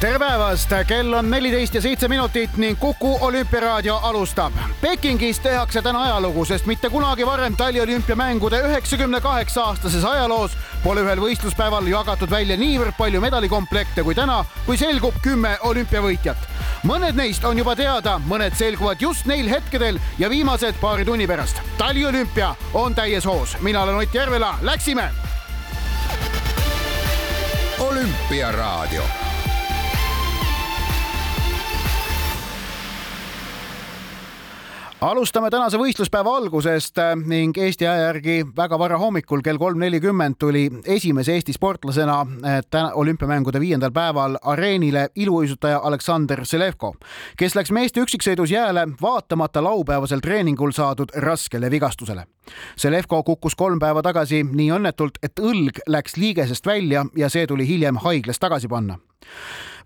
tere päevast, kell on neliteist ja seitse minutit ning Kuku olümpiaraadio alustab. Pekingis tehakse täna ajalugu, sest mitte kunagi varem taliolümpiamängude üheksakümne kaheksa aastases ajaloos pole ühel võistluspäeval jagatud välja niivõrd palju medalikomplekte kui täna, kui selgub kümme olümpiavõitjat. mõned neist on juba teada, mõned selguvad just neil hetkedel ja viimased paari tunni pärast. taliolümpia on täies hoos, mina olen Ott Järvela, läksime. olümpiaraadio alustame tänase võistluspäeva algusest äh, ning Eesti aja järgi väga vara hommikul kell kolm nelikümmend tuli esimese Eesti sportlasena äh, täna olümpiamängude viiendal päeval areenile iluuisutaja Aleksander Selevko, kes läks meeste üksiksõidus jääle vaatamata laupäevasel treeningul saadud raskele vigastusele. Selevko kukkus kolm päeva tagasi nii õnnetult, et õlg läks liigesest välja ja see tuli hiljem haiglas tagasi panna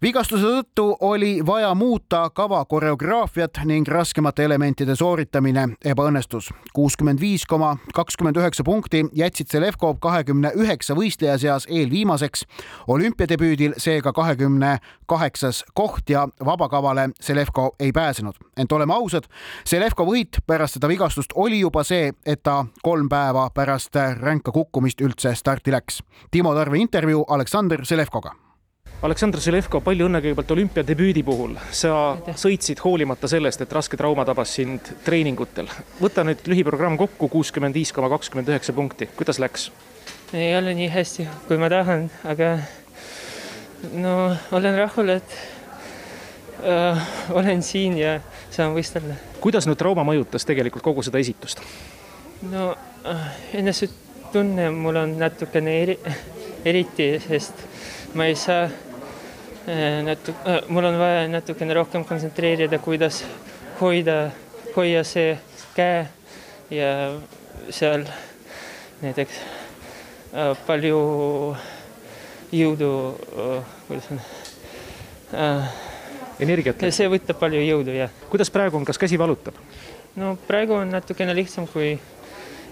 vigastuse tõttu oli vaja muuta kava koreograafiat ning raskemate elementide sooritamine ebaõnnestus. kuuskümmend viis koma kakskümmend üheksa punkti jätsid Selevkov kahekümne üheksa võistleja seas eelviimaseks. olümpiadebüüdil seega kahekümne kaheksas koht ja vabakavale Selevko ei pääsenud. ent oleme ausad, Selevko võit pärast seda vigastust oli juba see, et ta kolm päeva pärast ränka kukkumist üldse starti läks. Timo Tarve intervjuu Aleksander Selevkoga Aleksandr Zelevko, palju õnne kõigepealt olümpiadebüüdi puhul. sa sõitsid hoolimata sellest, et raske trauma tabas sind treeningutel. võta nüüd lühiprogramm kokku, kuuskümmend viis koma kakskümmend üheksa punkti, kuidas läks? ei ole nii hästi, kui ma tahan, aga no olen rahul, et äh, olen siin ja saan võistelda. kuidas nüüd trauma mõjutas tegelikult kogu seda esitust? no äh, enesetunne mul on natukene eri, eriti, sest ma ei saa natu-, äh, mul on vaja natukene rohkem kontsentreerida, kuidas hoida, hoia see käe ja seal näiteks äh, palju jõudu, kuidas on energiat. see võtab palju jõudu, jah. kuidas praegu on, kas käsi valutab? no praegu on natukene lihtsam kui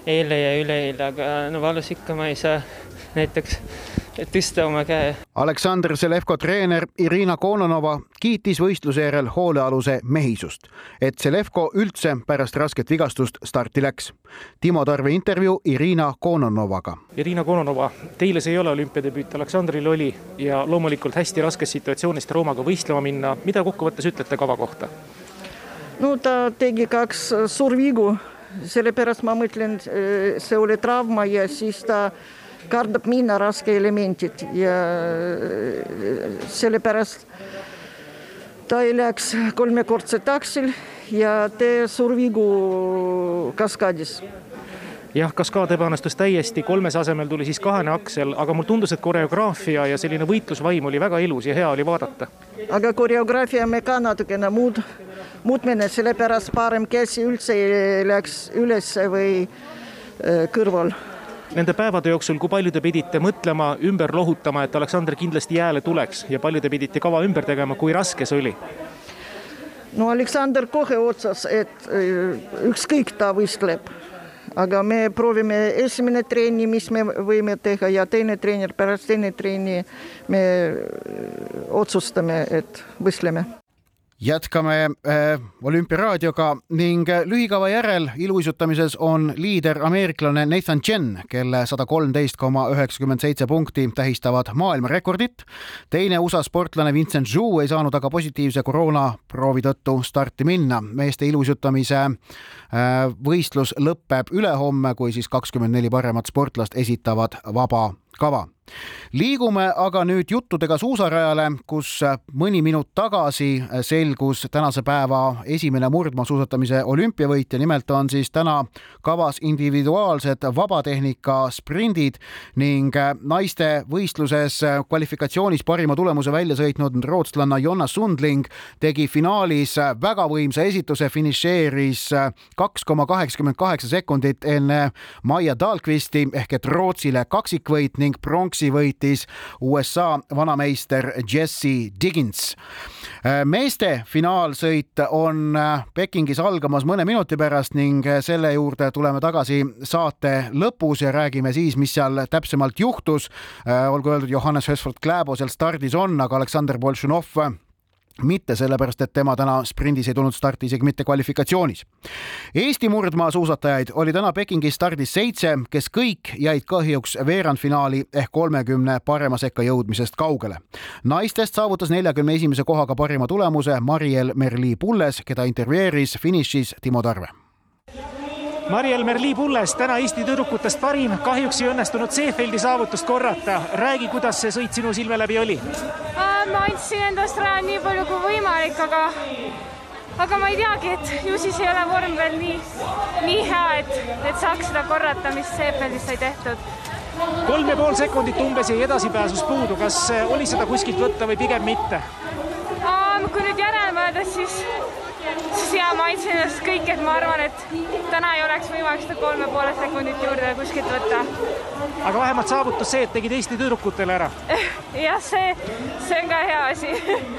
eile ja üleeile, aga no valus ikka ma ei saa näiteks tõsta oma käe. Aleksandr Selevko treener Irina Kononova kiitis võistluse järel hoolealuse mehisust, et Selevko üldse pärast rasket vigastust starti läks. Timo Tarve intervjuu Irina Kononovaga. Irina Kononova, teile see ei ole olümpiadebüüt, Aleksandril oli ja loomulikult hästi raskest situatsioonist Roomaga võistlema minna. mida kokkuvõttes ütlete kava kohta? no ta tegi kaks suurvigu, sellepärast ma mõtlen, see oli trauma ja siis ta kardab minna raske elemendid ja sellepärast ta ei läks kolmekordse taksil ja tee survigu kaskaadis jah, kaskaad ebaõnnestus täiesti, kolmes asemel tuli siis kahene aksel, aga mulle tundus, et koreograafia ja selline võitlusvaim oli väga ilus ja hea oli vaadata. aga koreograafia me ka natukene muud, muutmine, sellepärast parem käsi üldse läks üles või kõrval nende päevade jooksul, kui palju te pidite mõtlema, ümber lohutama, et Aleksander kindlasti jääle tuleks? Ja palju te pidite kava ümber tegema, kui raske see oli? no Aleksander kohe otsas, et ükskõik ta võistleb, aga me proovime esimene trenni, mis me võime teha ja teine treener pärast teine trenni me otsustame, et võistleme jätkame äh, olümpiaraadioga ning äh, lühikava järel iluuisutamises on liider ameeriklane Nathan Chen, kelle sada kolmteist koma üheksakümmend seitse punkti tähistavad maailmarekordit. teine USA sportlane Vincent Zhu ei saanud aga positiivse koroonaproovi tõttu starti minna. meeste iluuisutamise äh, võistlus lõpeb ülehomme, kui siis kakskümmend neli paremat sportlast esitavad vaba kava liigume aga nüüd juttudega suusarajale, kus mõni minut tagasi selgus tänase päeva esimene murdmaasuusatamise olümpiavõitja, nimelt on siis täna kavas individuaalsed vabatehnika sprindid ning naiste võistluses kvalifikatsioonis parima tulemuse välja sõitnud rootslanna Jonna Sundling tegi finaalis väga võimsa esituse, finišeeris kaks koma kaheksakümmend kaheksa sekundit enne Maia Dahlqvisti ehk et Rootsile kaksikvõit ning pronksi võitis USA vanameister Jesse Diggins. meeste finaalsõit on Pekingis algamas mõne minuti pärast ning selle juurde tuleme tagasi saate lõpus ja räägime siis, mis seal täpsemalt juhtus. olgu öeldud, Johannes Hösford Kläbo seal stardis on, aga Aleksander Boltšunov mitte sellepärast, et tema täna sprindis ei tulnud starti isegi mitte kvalifikatsioonis. Eesti murdmaasuusatajaid oli täna Pekingis stardis seitse, kes kõik jäid kahjuks veerandfinaali ehk kolmekümne parema sekka jõudmisest kaugele. naistest saavutas neljakümne esimese kohaga parima tulemuse Mariel Merli-Pulles, keda intervjueeris finišis Timo Tarve Mariel Merli-Pulles, täna Eesti tüdrukutest parim, kahjuks ei õnnestunud Seefeldi saavutust korrata. räägi, kuidas see sõit sinu silme läbi oli? Ma andsin endast rajal nii palju kui võimalik, aga aga ma ei teagi, et ju siis ei ole vorm veel nii, nii hea, et, et saaks seda korrata, mis Seefeldis sai tehtud. kolm ja pool sekundit umbes jäi edasipääsus puudu, kas oli seda kuskilt võtta või pigem mitte? kui nüüd järele mõelda, siis siis ja ma andsin endast kõik, et ma arvan, et täna ei oleks võimalik seda kolme poole sekundit juurde kuskilt võtta. aga vähemalt saavutus see, et tegid Eesti tüdrukutele ära jah, see, see on ka hea asi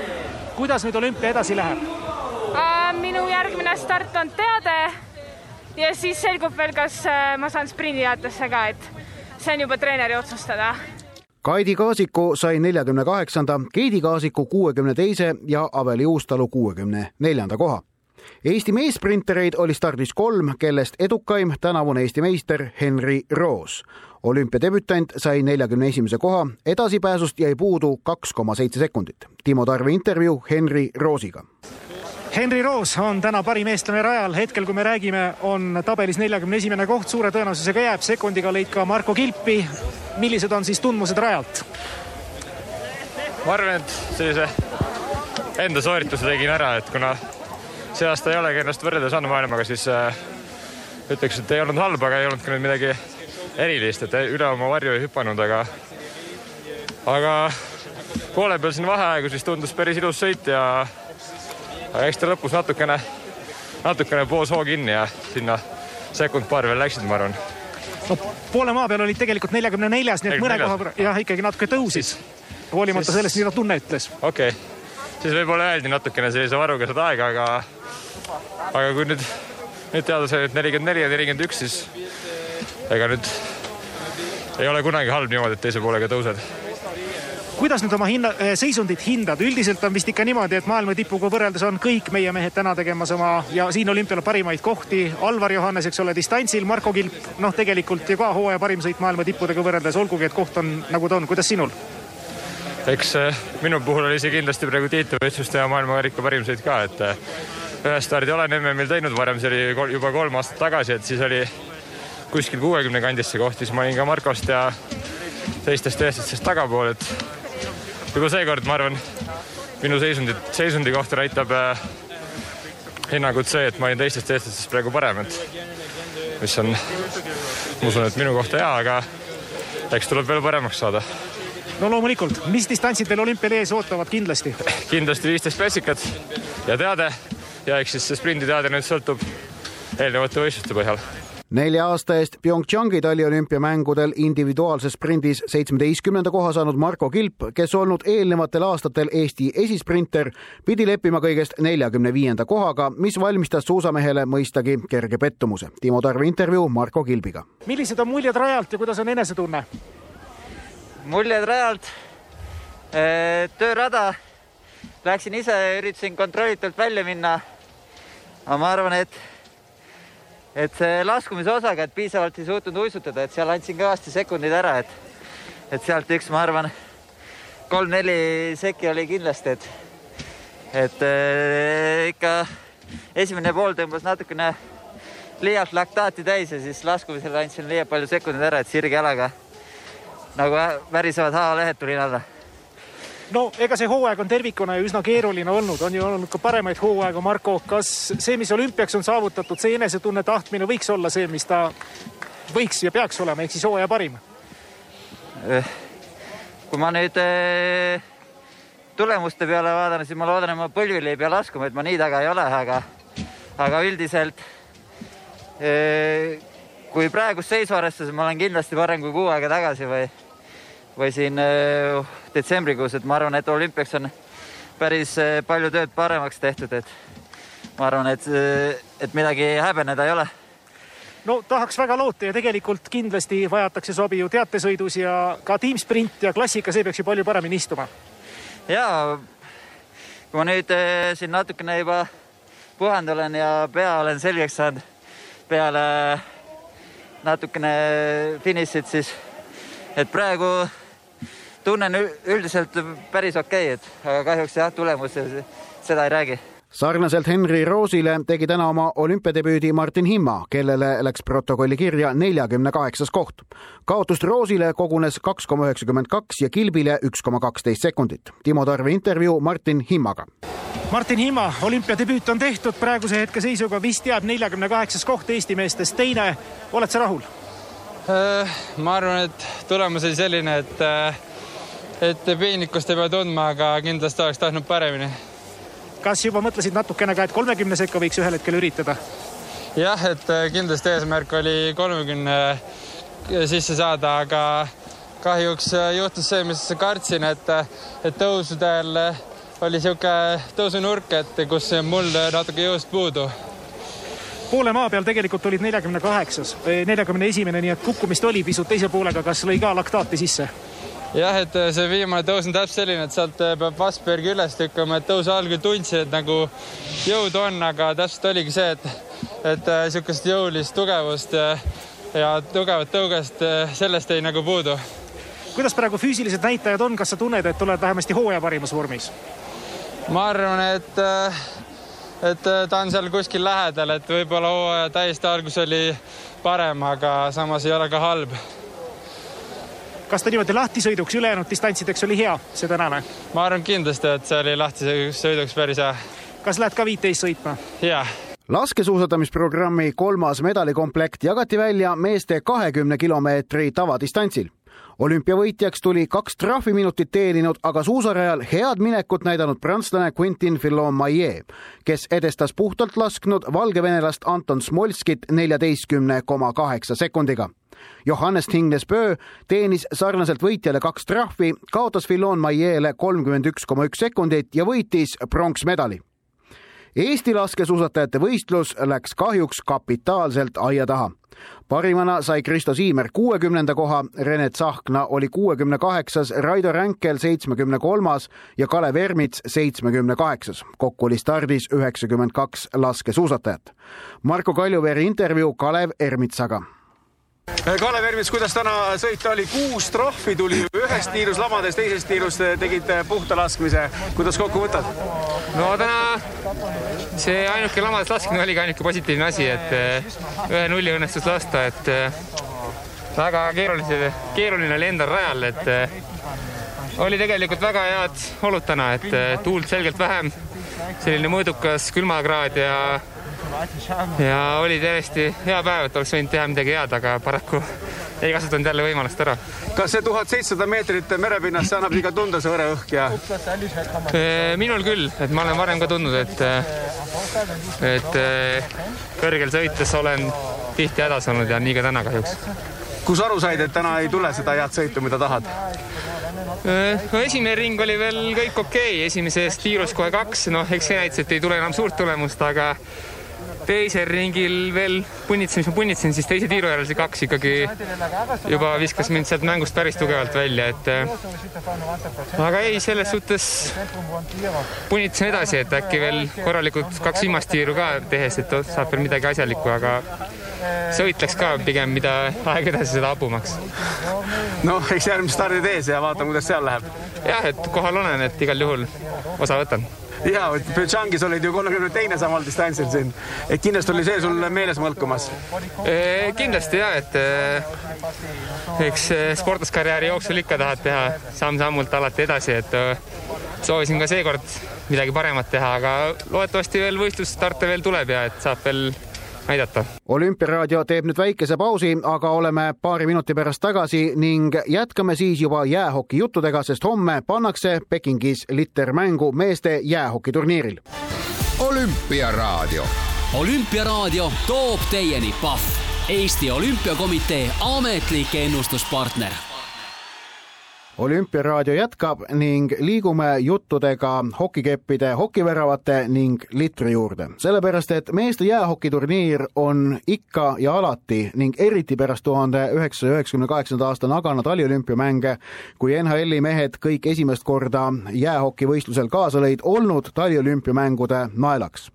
kuidas nüüd olümpia edasi läheb? minu järgmine start on teade ja siis selgub veel, kas äh, ma saan sprinditeatesse ka, et see on juba treeneri otsustada Kaidi Kaasiku sai neljakümne kaheksanda, Keidi Kaasiku kuuekümne teise ja Aveli Uustalu kuuekümne neljanda koha. Eesti meessprintereid oli stardis kolm, kellest edukaim tänavune Eesti meister Henri Roos. olümpiadebütant sai neljakümne esimese koha, edasipääsust jäi puudu kaks koma seitse sekundit. Timo Tarve intervjuu Henri Roosiga Henri Roos on täna parim eestlane rajal, hetkel kui me räägime, on tabelis neljakümne esimene koht, suure tõenäosusega jääb, sekundiga lõid ka Marko Kilpi. millised on siis tundmused rajalt? ma arvan, et sellise enda soorituse tegin ära, et kuna see aasta ei olegi ennast võrrelda saanud maailmaga, siis äh, ütleks, et ei olnud halb, aga ei olnud ka nüüd midagi erilist, et üle oma varju ei hüpanud, aga aga poole peal siin vaheaegu siis tundus päris ilus sõit ja aga eks ta lõpus natukene, natukene poos hoo kinni ja sinna sekund-paar veel läksid, ma arvan. no poole maa peal olid tegelikult neljakümne neljas, nii et mõne koha peal jah, ikkagi natuke tõusis. hoolimata siis... sellest, mida tunne ütles. okei okay., siis võib-olla öeldi natukene sellise varuga seda aega, aga, aga kui nüüd, nüüd teada sai, et nelikümmend neli ja nelikümmend üks, siis ega nüüd ei ole kunagi halb niimoodi, et teise poolega tõused. Kuidas nüüd oma hinna, eh, seisundit hindad, üldiselt on vist ikka niimoodi, et maailma tipuga võrreldes on kõik meie mehed täna tegemas oma ja siin olümpial parimaid kohti. Alvar Johannes, eks ole, distantsil, Marko Kilp, noh, tegelikult ju ka hooaja parim sõit maailma tippudega võrreldes, olgugi et koht on nagu ta on, kuidas sinul? Eks eh, minu puhul oli see kindlasti praegu tiitlivõistluste ja maailmakarika parim sõit ka, et eh, ühe stardi olen MM-il teinud varem, see oli juba kolm aastat tagasi, et siis oli kuskil kuuekümne kandis see koht, siis ma olin ka Markost ja teistest eestlastest tagapool, et juba seekord ma arvan, minu seisundit, seisundi kohta näitab äh, hinnangut see, et ma olin teistest eestlastest praegu parem, et mis on, ma usun, et minu kohta hea, aga eks tuleb veel paremaks saada. No loomulikult, mis distantsid veel olümpial ees ootavad kindlasti? kindlasti viisteist klassikat ja teade ja eks siis see sprinditeade nüüd sõltub eelnevate võistluste põhjal nelja aasta eest PyeongChangi taliolümpiamängudel individuaalses sprindis seitsmeteistkümnenda koha saanud Marko Kilp, kes olnud eelnevatel aastatel Eesti esisprinter, pidi leppima kõigest neljakümne viienda kohaga, mis valmistas suusamehele mõistagi kerge pettumuse. Timo Tarve intervjuu Marko Kilbiga. millised on muljed rajalt ja kuidas on enesetunne? Muljed rajalt, töörada, läksin ise, üritasin kontrollitult välja minna. aga ma arvan, et et see laskumise osaga, et piisavalt ei suutnud uisutada, et seal andsin kõvasti sekundeid ära, et, et sealt üks, ma arvan, kolm-neli sekki oli kindlasti, et, et äh, ikka esimene pool tõmbas natukene liialt laktaati täis ja siis laskumisel andsin liialt palju sekundeid ära, et sirge jalaga nagu värisevad haavalehed tulin alla no ega see hooaeg on tervikuna ju üsna keeruline olnud, on ju olnud ka paremaid hooaegu, Marko, kas see, mis olümpiaks on saavutatud, see enesetunne, tahtmine võiks olla see, mis ta võiks ja peaks olema, ehk siis hooaja parim? Eh, kui ma nüüd eh, tulemuste peale vaatan, siis ma loodan, et ma põlvili ei pea laskuma, et ma nii taga ei ole, aga, aga üldiselt eh, kui praegust seisu arvestades ma olen kindlasti parem kui kuu aega tagasi või, või siin detsembrikuus, et ma arvan, et olümpiaks on päris palju tööd paremaks tehtud, et ma arvan, et, et midagi häbeneda ei ole no tahaks väga loota ja tegelikult kindlasti vajatakse sobi ju teatesõidus ja ka tiimsprint ja klassika, see peaks ju palju paremini istuma. ja kui ma nüüd eh, siin natukene juba puhanud olen ja pea olen selgeks saanud peale natukene finišit, siis et praegu tunnen üldiselt päris okei okay,, et aga kahjuks jah, tulemus seda ei räägi sarnaselt Henri Roosile tegi täna oma olümpiadebüüdi Martin Himma, kellele läks protokolli kirja neljakümne kaheksas koht. kaotust Roosile kogunes kaks koma üheksakümmend kaks ja Kilbile üks koma kaksteist sekundit. Timo Tarve intervjuu Martin Himmaga. Martin Himma, olümpiadebüüt on tehtud, praeguse hetke seisuga vist jääb neljakümne kaheksas koht Eesti meestest teine. oled sa rahul? Äh, ma arvan, et tulemus oli selline, et, äh, et piinlikkust ei pea tundma, aga kindlasti oleks tahtnud paremini kas juba mõtlesid natukene ka, et kolmekümne sekka võiks ühel hetkel üritada? jah, et äh, kindlasti eesmärk oli kolmekümne äh, sisse saada, aga kahjuks äh, juhtus see, mis kartsin, et, et tõusudel oli niisugune tõusunurk, et kus mul natuke jõust puudu poole maa peal tegelikult olid neljakümne kaheksas, neljakümne esimene, nii et kukkumist oli pisut teise poolega, kas lõi ka laktaati sisse? Jah, et äh, see viimane tõus on täpselt selline, et sealt äh, peab Vastbergi üles lükkama, et tõusu algul tundsin, et nagu jõudu on, aga täpselt oligi see, et, et niisugust äh, jõulist tugevust ja, ja tugevat tõugest, sellest jäi nagu puudu. kuidas praegu füüsilised näitajad on, kas sa tunned, et oled vähemasti hooaja parimas vormis? ma arvan, et, et ta on seal kuskil lähedal, et võib-olla hooaja täiesti algus oli parem, aga samas ei ole ka halb kas ta niimoodi lahtisõiduks ülejäänud distantsideks oli hea, see tänane? ma arvan kindlasti, et see oli lahtisõiduks päris hea. kas lähed ka viiteist sõitma? jaa laskesuusatamisprogrammi kolmas medalikomplekt jagati välja meeste kahekümne kilomeetri tavadistantsil. Olümpiavõitjaks tuli kaks trahviminutit teeninud, aga suusarajal head minekut näidanud prantslane Quentin Fillon-Maillet, kes edestas puhtalt lasknud valgevenelast Anton Smolskit neljateistkümne koma kaheksa sekundiga Johannes Tingnes-Pöö teenis sarnaselt võitjale kaks trahvi, kaotas Fillon Maiele kolmkümmend üks koma üks sekundit ja võitis pronksmedali. Eesti laskesuusatajate võistlus läks kahjuks kapitaalselt aia taha. parimana sai Kristo Siimer kuuekümnenda koha, Rene Tsahkna oli kuuekümne kaheksas, Raido Ränkel seitsmekümne kolmas ja Kalev Ermits seitsmekümne kaheksas. kokku oli stardis üheksakümmend kaks laskesuusatajat. Marko Kaljuveeri intervjuu Kalev Ermitsaga Kalev Ermits, kuidas täna sõita oli? kuus trahvi tuli ühest tiirus lamades, teisest tiirust tegid puhta laskmise. kuidas kokku võtad? no täna see ainuke lamades laskmine oligi ainuke positiivne asi, et eh, ühe nulli õnnestus lasta, et eh, väga keeruline, keeruline oli endal rajal, et eh, oli tegelikult väga head olud täna, et tuult selgelt vähem, selline mõõdukas külmakraad ja ja oli täiesti hea päev, et oleks võinud teha midagi head, aga paraku ei kasutanud jälle võimalust ära. kas see tuhat seitsesada meetrit merepinnast, see annab ikka tunda, see õreõhk ja? minul küll, et ma olen varem ka tundnud, et, et kõrgel sõites olen tihti hädas olnud ja nii ka täna kahjuks. kus aru said, et täna ei tule seda head sõitu, mida tahad? no esimene ring oli veel kõik okei okay., esimeses tiirus kohe kaks, noh, eks see näitas, et ei tule enam suurt tulemust, aga teisel ringil veel punnitsen, mis ma punnitsen, siis teise tiiru järel see kaks ikkagi juba viskas mind sealt mängust päris tugevalt välja, et äh, aga ei, selles suhtes punnitsen edasi, et äkki veel korralikult kaks viimast tiiru ka tehes, et saab veel midagi asjalikku, aga sõit läks ka pigem, mida aeg edasi, seda habumaks. noh, eks järgmised stardid ees ja vaatame, kuidas seal läheb. jah, et kohal olen, et igal juhul osa võtan ja, Pyeongchangis olid ju kolmekümne teine samal distantsil siin, et kindlasti oli see sul meeles mõlkumas? kindlasti ja, et eks sportlaskarjääri jooksul ikka tahad teha samm-sammult alati edasi, et soovisin ka seekord midagi paremat teha, aga loodetavasti veel võistlusstarte veel tuleb ja et saab veel näidata. olümpiaraadio teeb nüüd väikese pausi, aga oleme paari minuti pärast tagasi ning jätkame siis juba jäähoki juttudega, sest homme pannakse Pekingis liter mängu meeste jäähokiturniiril. olümpiaraadio. olümpiaraadio toob teieni Pahv, Eesti Olümpiakomitee ametlik ennustuspartner olümpiaraadio jätkab ning liigume juttudega hokikeppide, hokiväravate ning litri juurde, sellepärast et meeste jäähokiturniir on ikka ja alati ning eriti pärast tuhande üheksasaja üheksakümne kaheksanda aasta Nagana taliolümpiamänge, kui NHL-i mehed kõik esimest korda jäähokivõistlusel kaasa lõid, olnud taliolümpiamängude naelaks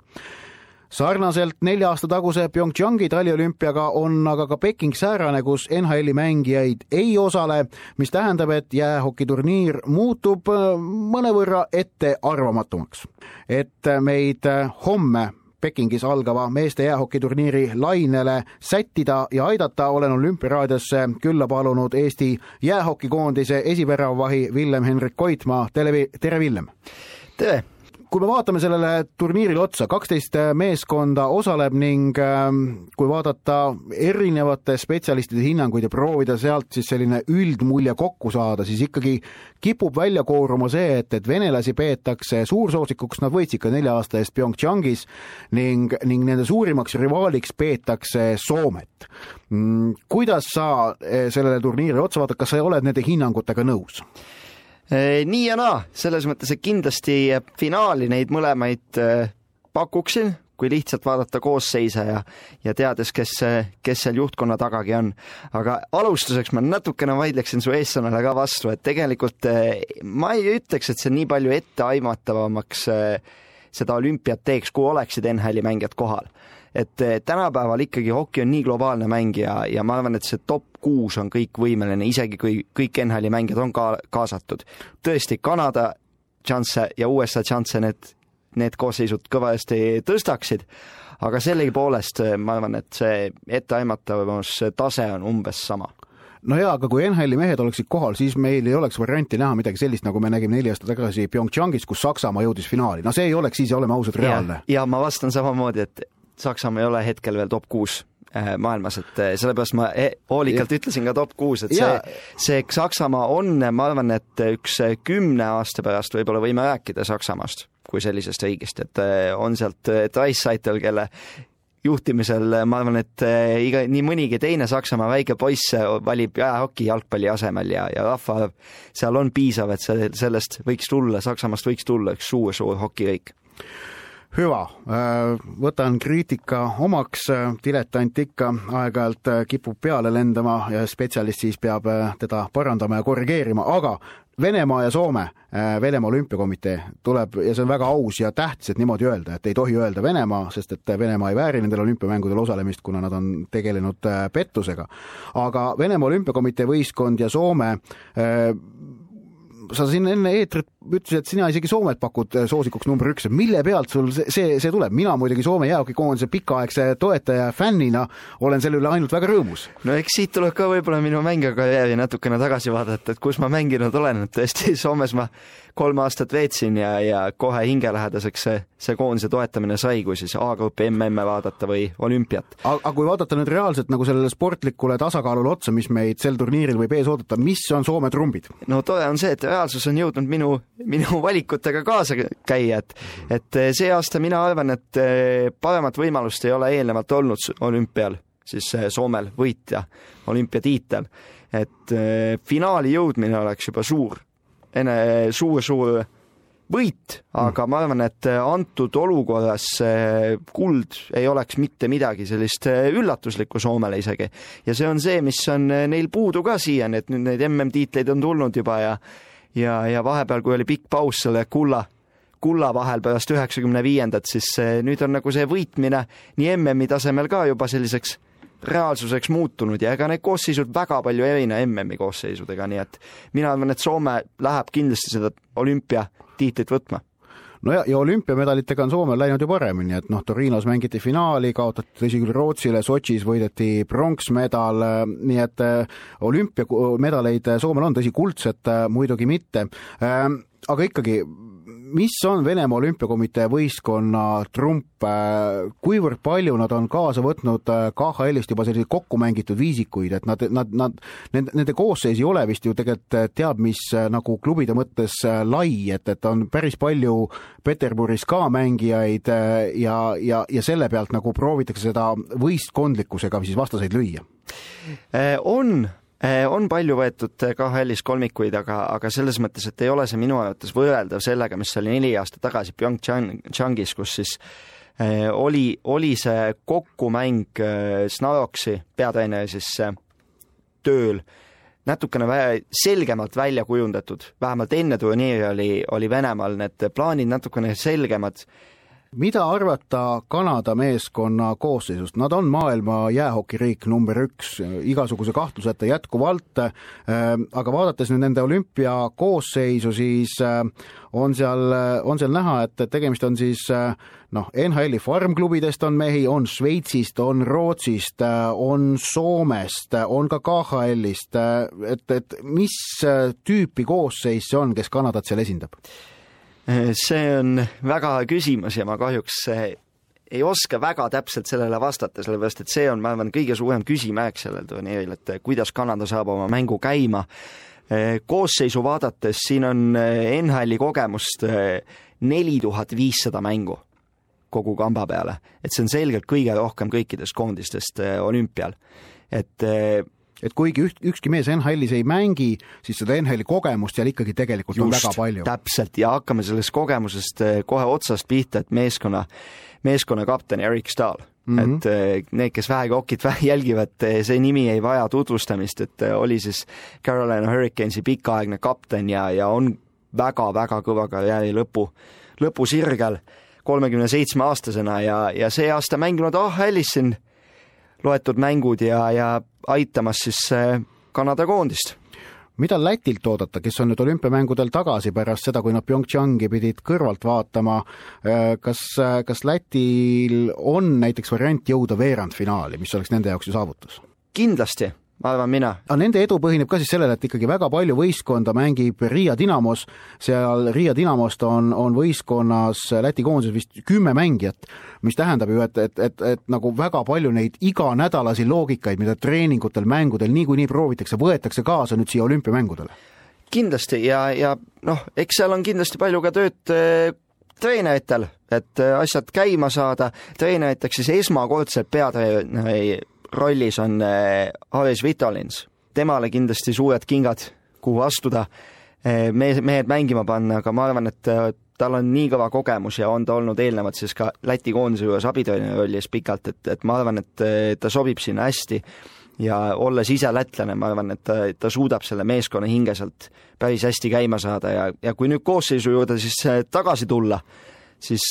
sarnaselt nelja aasta taguse PyeongChangi taliolümpiaga on aga ka Peking säärane, kus NHL-i mängijaid ei osale, mis tähendab, et jäähokiturniir muutub äh, mõnevõrra ettearvamatumaks. et meid äh, homme Pekingis algava meeste jäähokiturniiri lainele sättida ja aidata, olen olümpiaraadiosse külla palunud Eesti jäähokikoondise esiväravvahi Villem-Henrik Koitmaa, tere, tere Villem! tere! Kui me vaatame sellele turniirile otsa, kaksteist meeskonda osaleb ning ähm, kui vaadata erinevate spetsialistide hinnanguid ja proovida sealt siis selline üldmulje kokku saada, siis ikkagi kipub välja kooruma see, et, et venelasi peetakse suursoosikuks, nad võitsid ka nelja aasta eest PyeongChangis ning, ning nende suurimaks rivaaliks peetakse Soomet. Mm, kuidas sa eh, sellele turniirile otsa vaatad, kas sa oled nende hinnangutega nõus? Nii ja naa, selles mõttes, et kindlasti finaali neid mõlemaid äh, pakuksin, kui lihtsalt vaadata koosseise ja, ja teades, kes, kes seal juhtkonna tagagi on. aga alustuseks ma natukene vaidleksin su eessõnale ka vastu, et tegelikult äh, ma ei ütleks, et see nii palju etteaimatavamaks äh, seda olümpiat teeks, kui oleksid NHL-i mängijad kohal et eh, tänapäeval ikkagi hoki on nii globaalne mäng ja, ja ma arvan, et see top kuus on kõik võimeline, isegi kui kõik NHL-i mängijad on ka kaasatud. tõesti, Kanada šansse ja USA šansse need, need koosseisud kõvasti tõstaksid, aga sellegipoolest eh, ma arvan, et see etteaimatavuse tase on umbes sama no jaa, aga kui NHL-i mehed oleksid kohal, siis meil ei oleks varianti näha midagi sellist, nagu me nägime neli aastat tagasi PyeongChangis, kus Saksamaa jõudis finaali. no see ei oleks siis, oleme ausad, reaalne. ja ma vastan samamoodi, et Saksamaa ei ole hetkel veel top kuus äh, maailmas, et äh, sellepärast ma e-, hoolikalt ütlesin ka top kuus, et see, see Saksamaa on, ma arvan, et üks kümne aasta pärast võib-olla võime rääkida Saksamaast kui sellisest riigist, et äh, on sealt Dreissaitel, kelle juhtimisel ma arvan, et iga, nii mõnigi teine Saksamaa väike poiss valib jäähoki jalgpalli asemel ja, ja rahvaarv seal on piisav, et see, sellest võiks tulla, Saksamaast võiks tulla üks suur-suur hokiriik hüva, äh, võtan kriitika omaks, diletant ikka aeg-ajalt äh, kipub peale lendama ja spetsialist siis peab äh, teda parandama ja korrigeerima, aga Venemaa ja Soome, Venemaa Olümpiakomitee tuleb ja see on väga aus ja tähtis, et niimoodi öelda, et ei tohi öelda Venemaa, sest et Venemaa ei vääri nendel olümpiamängudel osalemist, kuna nad on tegelenud pettusega. aga Venemaa Olümpiakomitee võistkond ja Soome sa siin enne eetrit ütlesid, et sina isegi Soomet pakud äh, soosikuks number üks, mille pealt sul see, see, see tuleb? mina muidugi Soome jäähokikoondise pikaaegse toetaja ja fännina olen selle üle ainult väga rõõmus. no eks siit tuleb ka võib-olla minu mängijakarjääri natukene tagasi vaadata, et kus ma mänginud olen, et tõesti Soomes ma kolm aastat veetsin ja, ja kohe hingelähedaseks see, see koondise toetamine sai, kui siis A-grupi MM-e vaadata või olümpiat. aga kui vaadata nüüd reaalselt nagu sellele sportlikule tasakaalule otsa, mis meid sel turniiril võib ees oodata, mis on Soome trumbid? no tore on see, et reaalsus on jõudnud minu, minu valikutega kaasa käia, et et see aasta mina arvan, et eh, paremat võimalust ei ole eelnevalt olnud olümpial, siis eh, Soomel võitja olümpiatiitel. et eh, finaali jõudmine oleks juba suur ene suur-suur võit, aga ma arvan, et antud olukorras kuld ei oleks mitte midagi sellist üllatuslikku Soomele isegi. ja see on see, mis on neil puudu ka siiani, et nüüd neid MM-tiitleid on tulnud juba ja ja, ja vahepeal, kui oli pikk paus selle kulla, kulla vahel pärast üheksakümne viiendat, siis nüüd on nagu see võitmine nii MM-i tasemel ka juba selliseks reaalsuseks muutunud ja ega need koosseisud väga palju ei erine MM-i koosseisudega, nii et mina arvan, et Soome läheb kindlasti seda olümpiatiitlit võtma no ja, ja olümpiamedalitega on Soomel läinud ju paremini, et noh, Torinos mängiti finaali, kaotati tõsi küll Rootsile, Sotšis võideti pronksmedal, nii et olümpiamedaleid Soomel on, tõsi, kuldset muidugi mitte. aga ikkagi mis on Venemaa Olümpiakomitee võistkonna trump, kuivõrd palju nad on kaasa võtnud äh, KHL-ist juba selliseid kokku mängitud viisikuid, et nad, nad, nad, nende, nende koosseis ei ole vist ju tegelikult äh, teab mis äh, nagu klubide mõttes lai, et, et on päris palju Peterburis ka mängijaid ja, ja, ja selle pealt nagu proovitakse seda võistkondlikkusega siis vastaseid lüüa? on on palju võetud eh, KHL-is kolmikuid, aga, aga selles mõttes, et ei ole see minu arvates võrreldav sellega, mis oli neli aastat tagasi PyeongChangis, kus siis eh, oli, oli see kokkumäng Snaroksi peatreeneri siis tööl natukene vä selgemalt välja kujundatud, vähemalt enne turniiri oli, oli Venemaal need plaanid natukene selgemad mida arvata Kanada meeskonna koosseisust, nad on maailma jäähokiriik number üks igasuguse kahtluseta jätkuvalt, äh, aga vaadates nüüd nende olümpiakoosseisu, siis äh, on seal, on seal näha, et tegemist on siis äh, noh, NHL-i farmklubidest on mehi, on Šveitsist, on Rootsist, on Soomest, on ka KHL-ist, et, et mis tüüpi koosseis see on, kes Kanadat seal esindab? See on väga küsimus ja ma kahjuks eh, ei oska väga täpselt sellele vastata, sellepärast et see on, ma arvan, kõige suurem küsimärk sellel turniiril, et eh, kuidas Kanada saab oma mängu käima. Eh, koosseisu vaadates siin on NHL-i kogemust neli tuhat viissada mängu kogu kamba peale, et see on selgelt kõige rohkem kõikidest koondistest olümpial. et et kuigi üht, ükski mees NHL-is ei mängi, siis seda NHL-i kogemust seal ikkagi tegelikult Just, on väga palju. täpselt ja hakkame sellest kogemusest eh, kohe otsast pihta, et meeskonna, meeskonna kapten Erik Stahl mm, -hmm. et eh, need, kes vähegi hokit jälgivad, eh, see nimi ei vaja tutvustamist, et oli siis Carolina Hurricanesi pikaaegne kapten ja, ja on väga-väga kõva karjääri lõpu, lõpusirgel kolmekümne seitsme aastasena ja, ja see aasta mänginud AHL-is siin loetud mängud ja, ja aitamas siis äh, Kanada koondist. Mida Lätilt oodata, kes on nüüd olümpiamängudel tagasi pärast seda, kui nad PyeongChangi pidid kõrvalt vaatama, äh, kas, äh, kas Lätil on näiteks variant jõuda veerandfinaali, mis oleks nende jaoks ju saavutus? kindlasti arvan mina. aga nende edu põhineb ka siis sellele, et ikkagi väga palju võistkonda mängib Riia Dinamos, seal Riia Dinamost on, on võistkonnas Läti koondises vist kümme mängijat, mis tähendab ju, et, et, et, et nagu väga palju neid iganädalasi loogikaid, mida treeningutel, mängudel niikuinii proovitakse, võetakse kaasa nüüd siia olümpiamängudele. kindlasti ja, ja noh, eks seal on kindlasti palju ka tööd äh, treeneritel, et äh, asjad käima saada, treeneriteks siis esmakordselt peatreeneri rollis on Ares äh, Vitalins, temale kindlasti suured kingad, kuhu astuda, äh, mees, mehed mängima panna, aga ma arvan, et äh, tal on nii kõva kogemus ja on ta olnud eelnevalt siis ka Läti koondise juures abitreeneri rollis pikalt, et, et ma arvan, et ta sobib sinna hästi. Ja olles ise lätlane, ma arvan, et ta, ta suudab selle meeskonna hinge sealt päris hästi käima saada ja, ja kui nüüd koosseisu juurde siis tagasi tulla, siis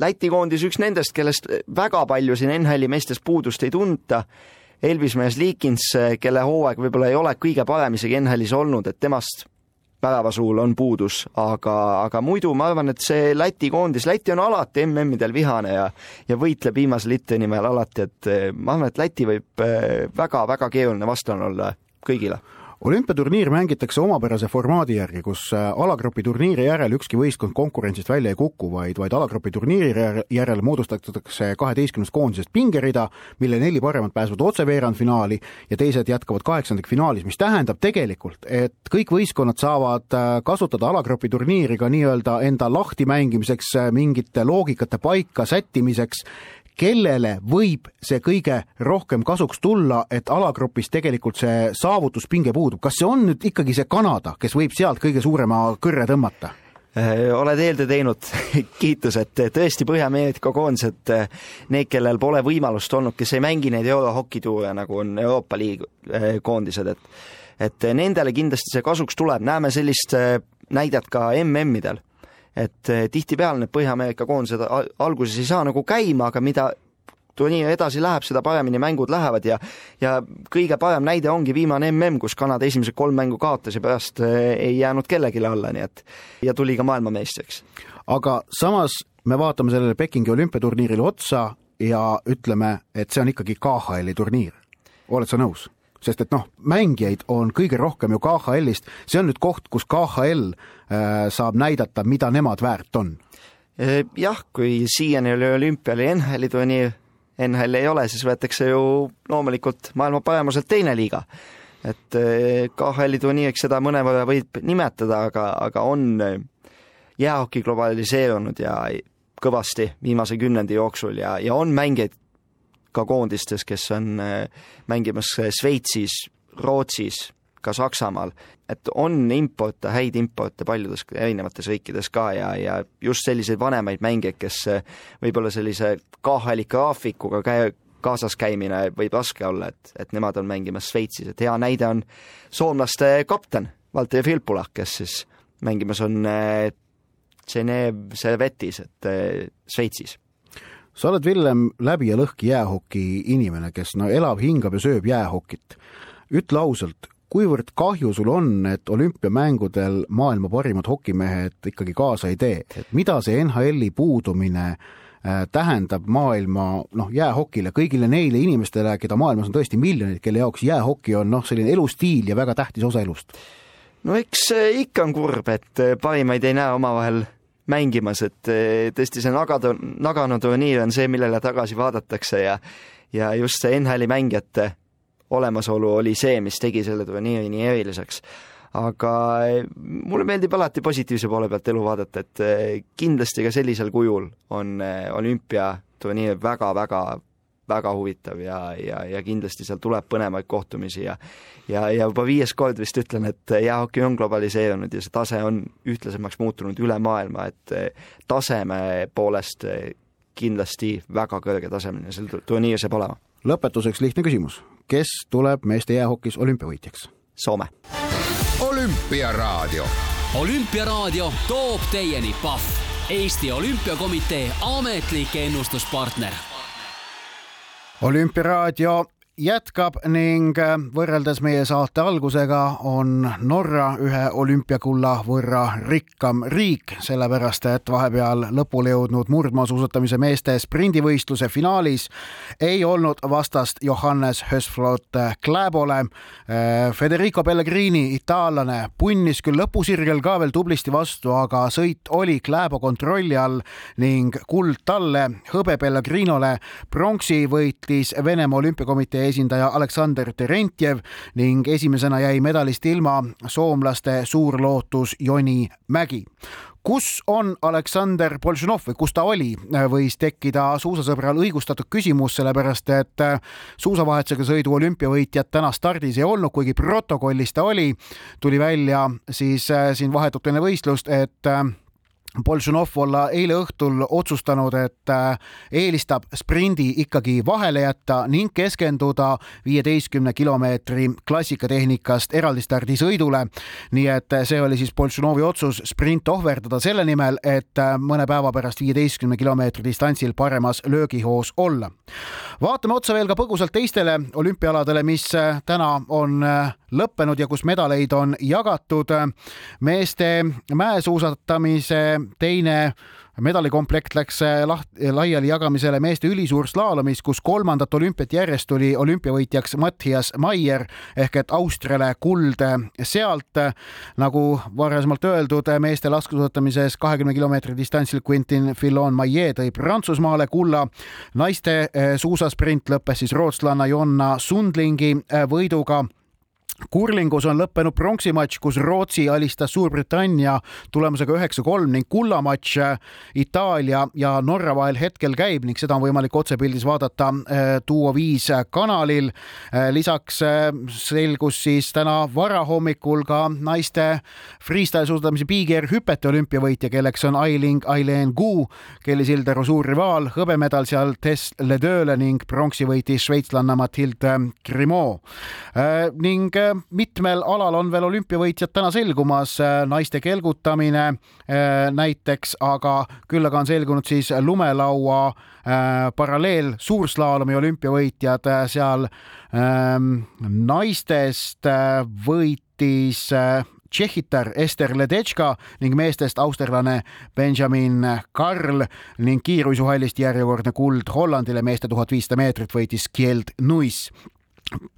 Läti koondis üks nendest, kellest väga palju siin NHL-i meestes puudust ei tunta. Elvis Mees-Liikins, kelle hooaeg võib-olla ei ole kõige parem isegi NHL-is olnud, et temast päevasuul on puudus, aga, aga muidu ma arvan, et see Läti koondis, Läti on alati MM-idel vihane ja ja võitleb viimase litri nimel alati, et ma arvan, et Läti võib väga-väga keeruline vastane olla kõigile olümpiaturniir mängitakse omapärase formaadi järgi, kus äh, alagrupi turniiri järel ükski võistkond konkurentsist välja ei kuku, vaid, vaid alagrupi turniiri järel moodustatakse kaheteistkümnest koondisest pingerida, mille neli paremat pääsevad otse veerandfinaali ja teised jätkavad kaheksandikfinaalis, mis tähendab tegelikult, et kõik võistkonnad saavad äh, kasutada alagrupi turniiri ka nii-öelda enda lahtimängimiseks, äh, mingite loogikate paika sättimiseks kellele võib see kõige rohkem kasuks tulla, et alagrupis tegelikult see saavutuspinge puudub, kas see on nüüd ikkagi see Kanada, kes võib sealt kõige suurema kõrre tõmmata? Äh, oled eeltöö teinud, kiitused, tõesti Põhja-Ameerika koondised, äh, need, kellel pole võimalust olnud, kes ei mängi neid eurohokituure, nagu on Euroopa Liidu äh, koondised, et et nendele kindlasti see kasuks tuleb, näeme sellist näidet ka MM-idel et eh, tihtipeale need Põhja-Ameerika koondised alguses ei saa nagu käima, aga mida turniir edasi läheb, seda paremini mängud lähevad ja ja kõige parem näide ongi viimane mm, kus Kanada esimesed kolm mängu kaotas ja pärast eh, ei jäänud kellelegi alla, nii et ja tuli ka maailmameistriks. aga samas me vaatame sellele Pekingi olümpiaturniirile otsa ja ütleme, et see on ikkagi KHL-i turniir. oled sa nõus? Sest et noh, mängijaid on kõige rohkem ju KHL-ist, see on nüüd koht, kus KHL äh, saab näidata, mida nemad väärt on. Eh, jah, kui siiani oli olümpia oli NHL-i turniir, NHL ei ole, siis võetakse ju loomulikult maailma paremuselt teine liiga. et eh, KHL-i turniiriks seda mõnevõrra võib nimetada, aga, aga on jäähoki globaliseerunud ja kõvasti viimase kümnendi jooksul ja, ja on mängijaid ka koondistes, kes on mängimas Šveitsis, Rootsis, ka Saksamaal, et on importe, häid importe paljudes erinevates riikides ka ja, ja just selliseid vanemaid mängijaid, kes võib-olla sellise KHL-i graafikuga käi-, kaasas käimine võib raske olla, et, et nemad on mängimas Šveitsis, et hea näide on soomlaste kapten Valter Filpula, kes siis mängimas on Genev Servetis, et Šveitsis sa oled, Villem, läbi ja lõhki jäähoki inimene, kes no elab, hingab ja sööb jäähokit. ütle ausalt, kuivõrd kahju sul on, et olümpiamängudel maailma parimad hokimehed ikkagi kaasa ei tee, et mida see NHL-i puudumine äh, tähendab maailma noh, jäähokile, kõigile neile inimestele, keda maailmas on tõesti miljonid, kelle jaoks jäähoki on noh, selline elustiil ja väga tähtis osa elust? no eks äh, ikka on kurb, et äh, parimaid ei näe omavahel mängimas, et tõesti see Nagano, Nagano turniir on see, millele tagasi vaadatakse ja ja just see NHL-i mängijate olemasolu oli see, mis tegi selle turniiri nii eriliseks. aga eh, mulle meeldib alati positiivse poole pealt elu vaadata, et eh, kindlasti ka sellisel kujul on eh, olümpiaturniir väga-väga väga huvitav ja, ja, ja kindlasti seal tuleb põnevaid kohtumisi ja ja, ja juba viies kord vist ütlen, et jäähoki on globaliseerunud ja see tase on ühtlasemaks muutunud üle maailma, et taseme poolest kindlasti väga kõrgetasemeline see turniir saab olema. lõpetuseks lihtne küsimus, kes tuleb meeste jäähokis olümpiavõitjaks? Soome. olümpiaraadio. olümpiaraadio toob teieni Pahv, Eesti Olümpiakomitee ametlik ennustuspartner. Olümpiaraadio jätkab ning äh, võrreldes meie saate algusega on Norra ühe olümpiakulla võrra rikkam riik, sellepärast et vahepeal lõpule jõudnud murdmaasuusatamise meeste sprindivõistluse finaalis ei olnud vastast Johannes Hösflot Kläbole. Äh, Federico Pellegrini, itaallane, punnis küll lõpusirgel ka veel tublisti vastu, aga sõit oli Kläbo kontrolli all ning kuld talle, hõbe Pellegrinole. pronksi võitis Venemaa olümpiakomitee esindaja Aleksander Terentjev ning esimesena jäi medalist ilma soomlaste suur lootus Joni Mägi kus on Aleksander Boltšanov või kus ta oli, võis tekkida suusasõbral õigustatud küsimus, sellepärast et suusavahetusega sõidu olümpiavõitjat täna stardis ei olnud, kuigi protokollis ta oli. tuli välja siis äh, siin vahetult enne võistlust, et äh, Boltšanov olla eile õhtul otsustanud, et äh, eelistab sprindi ikkagi vahele jätta ning keskenduda viieteistkümne kilomeetri klassikatehnikast eraldistardisõidule. nii et see oli siis Boltšanovi otsus sprint ohverdada selle nimel, et äh, mõne päeva pärast viieteistkümne kilomeetri distantsil paremas löögihoos olla. vaatame otsa veel ka põgusalt teistele olümpiaaladele, mis äh, täna on lõppenud ja kus medaleid on jagatud. meeste mäesuusatamise teine medalikomplekt läks laht-, laiali jagamisele meeste ülisuurslaalomis, kus kolmandat olümpiat järjest tuli olümpiavõitjaks Mattias Maier ehk et Austriale kuld sealt. nagu varasemalt öeldud, meeste laskesuusatamises kahekümne kilomeetri distantsil Quentin Fillon-Maillet tõi Prantsusmaale kulla. naiste suusasprint lõppes siis rootslanna Jonna Sundlingi võiduga kurlingus on lõppenud pronksimatš, kus Rootsi alistas Suurbritannia tulemusega üheksa-kolm ning kullamatš äh, Itaalia ja Norra vahel hetkel käib ning seda on võimalik otsepildis vaadata Duo äh, viis kanalil. Äh, lisaks selgus siis täna varahommikul ka naiste freestyle suusatamise big-air hüpete olümpiavõitja, kelleks on Ailing Aileen Gu, Kelly Sildaru suur rivaal, hõbemedal seal Tess Ledööle ning pronksi võitis šveitslanna Mathilde Grimaud ning mitmel alal on veel olümpiavõitjad täna selgumas, naiste kelgutamine näiteks, aga küll aga on selgunud siis lumelaua paralleel suurslaalomi olümpiavõitjad seal naistest võitis tšehhitar Ester Ledetška ning meestest austerlane Benjamin Karl ning kiiruisuhallist järjekordne kuld Hollandile meeste tuhat viissada meetrit võitis Kjeld Nuis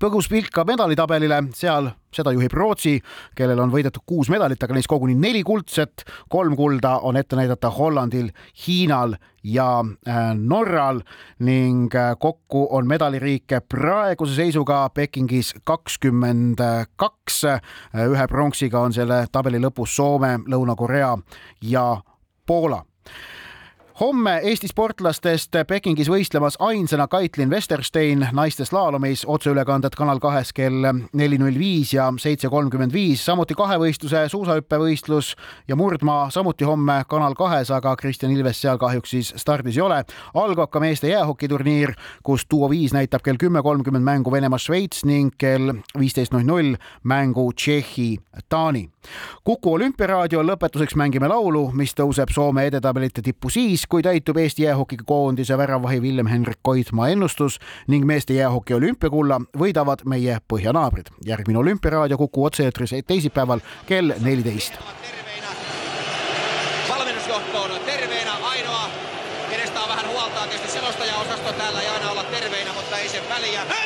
põgus pilk ka medalitabelile, seal seda juhib Rootsi, kellel on võidetud kuus medalit, aga neist koguni neli kuldset, kolm kulda on ette näidata Hollandil, Hiinal ja äh, Norral ning äh, kokku on medaliriike praeguse seisuga Pekingis kakskümmend kaks. ühe pronksiga on selle tabeli lõpus Soome, Lõuna-Korea ja Poola homme Eesti sportlastest Pekingis võistlemas ainsana Kaitlin Westerstein naiste slaalomis, otseülekanded Kanal kahes kell neli null viis ja seitse kolmkümmend viis, samuti kahevõistluse suusahüppevõistlus ja murdmaa samuti homme Kanal kahes, aga Kristjan Ilves seal kahjuks siis stardis ei ole. algab ka meeste jäähokiturniir, kus Duo viis näitab kell kümme kolmkümmend mängu Venemaa-Šveits ning kell viisteist null null mängu Tšehhi-Taani. kuku olümpiaraadio lõpetuseks mängime laulu, mis tõuseb Soome edetabelite tippu siis, kui täitub Eesti jäähokikoondise väravahi Villem-Henrik Koidmaa ennustus ning meeste jäähoki olümpiakulla võidavad meie põhjanaabrid. järgmine Olümpiaraadio Kuku otse-eetris teisipäeval kell neliteist. valmennusjohtoon terveenä ainoa, kenestä on vähän huoltaa tietysti selostajaosasto täällä ei aina olla terveinä, mutta ei sen väliä.